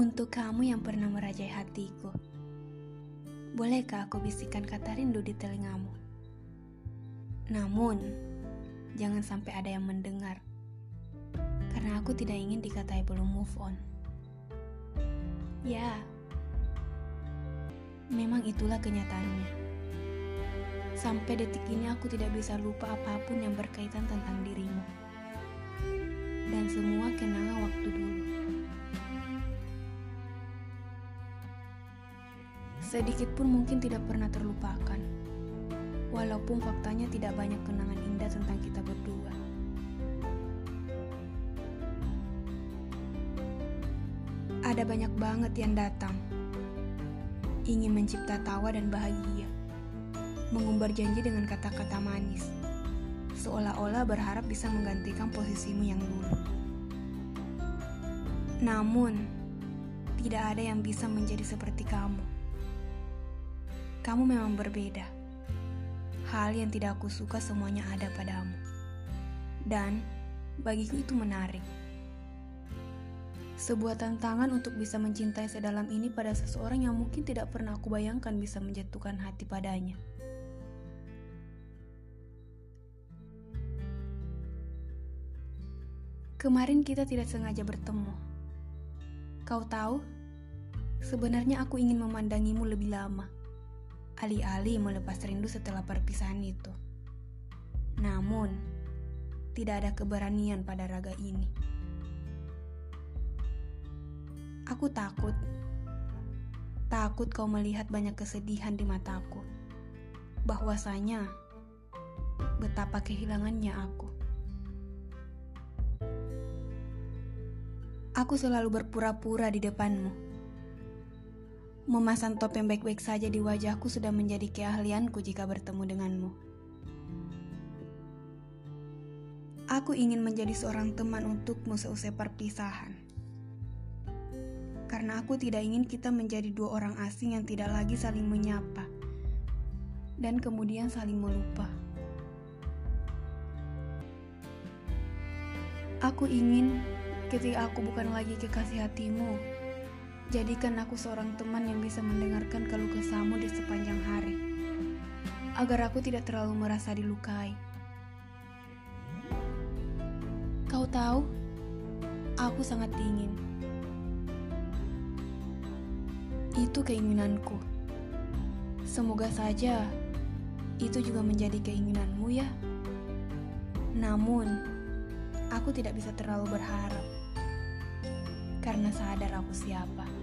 Untuk kamu yang pernah merajai hatiku, bolehkah aku bisikan kata rindu di telingamu? Namun, jangan sampai ada yang mendengar, karena aku tidak ingin dikatai belum move on. Ya, memang itulah kenyataannya. Sampai detik ini aku tidak bisa lupa apa pun yang berkaitan tentang dirimu. Dan semua kenangan waktu dulu. Sedikit pun mungkin tidak pernah terlupakan. Walaupun faktanya tidak banyak kenangan indah tentang kita berdua. Ada banyak banget yang datang. Ingin mencipta tawa dan bahagia. Mengumbar janji dengan kata-kata manis. Seolah-olah berharap bisa menggantikan posisimu yang dulu. Namun, tidak ada yang bisa menjadi seperti kamu. Kamu memang berbeda. Hal yang tidak aku suka semuanya ada padamu. Dan bagiku itu menarik. Sebuah tantangan untuk bisa mencintai sedalam ini pada seseorang yang mungkin tidak pernah aku bayangkan bisa menjatuhkan hati padanya. Kemarin kita tidak sengaja bertemu. Kau tahu, sebenarnya aku ingin memandangimu lebih lama alih-alih melepas rindu setelah perpisahan itu. Namun, tidak ada keberanian pada raga ini. Aku takut. Takut kau melihat banyak kesedihan di mataku. Bahwasanya betapa kehilangannya aku. Aku selalu berpura-pura di depanmu Memasang topeng baik-baik saja di wajahku sudah menjadi keahlianku jika bertemu denganmu. Aku ingin menjadi seorang teman untukmu seusai perpisahan. Karena aku tidak ingin kita menjadi dua orang asing yang tidak lagi saling menyapa dan kemudian saling melupa. Aku ingin ketika aku bukan lagi kekasih hatimu, Jadikan aku seorang teman yang bisa mendengarkan keluh kesahmu di sepanjang hari, agar aku tidak terlalu merasa dilukai. Kau tahu, aku sangat dingin. Itu keinginanku. Semoga saja itu juga menjadi keinginanmu, ya. Namun, aku tidak bisa terlalu berharap karena sadar aku siapa.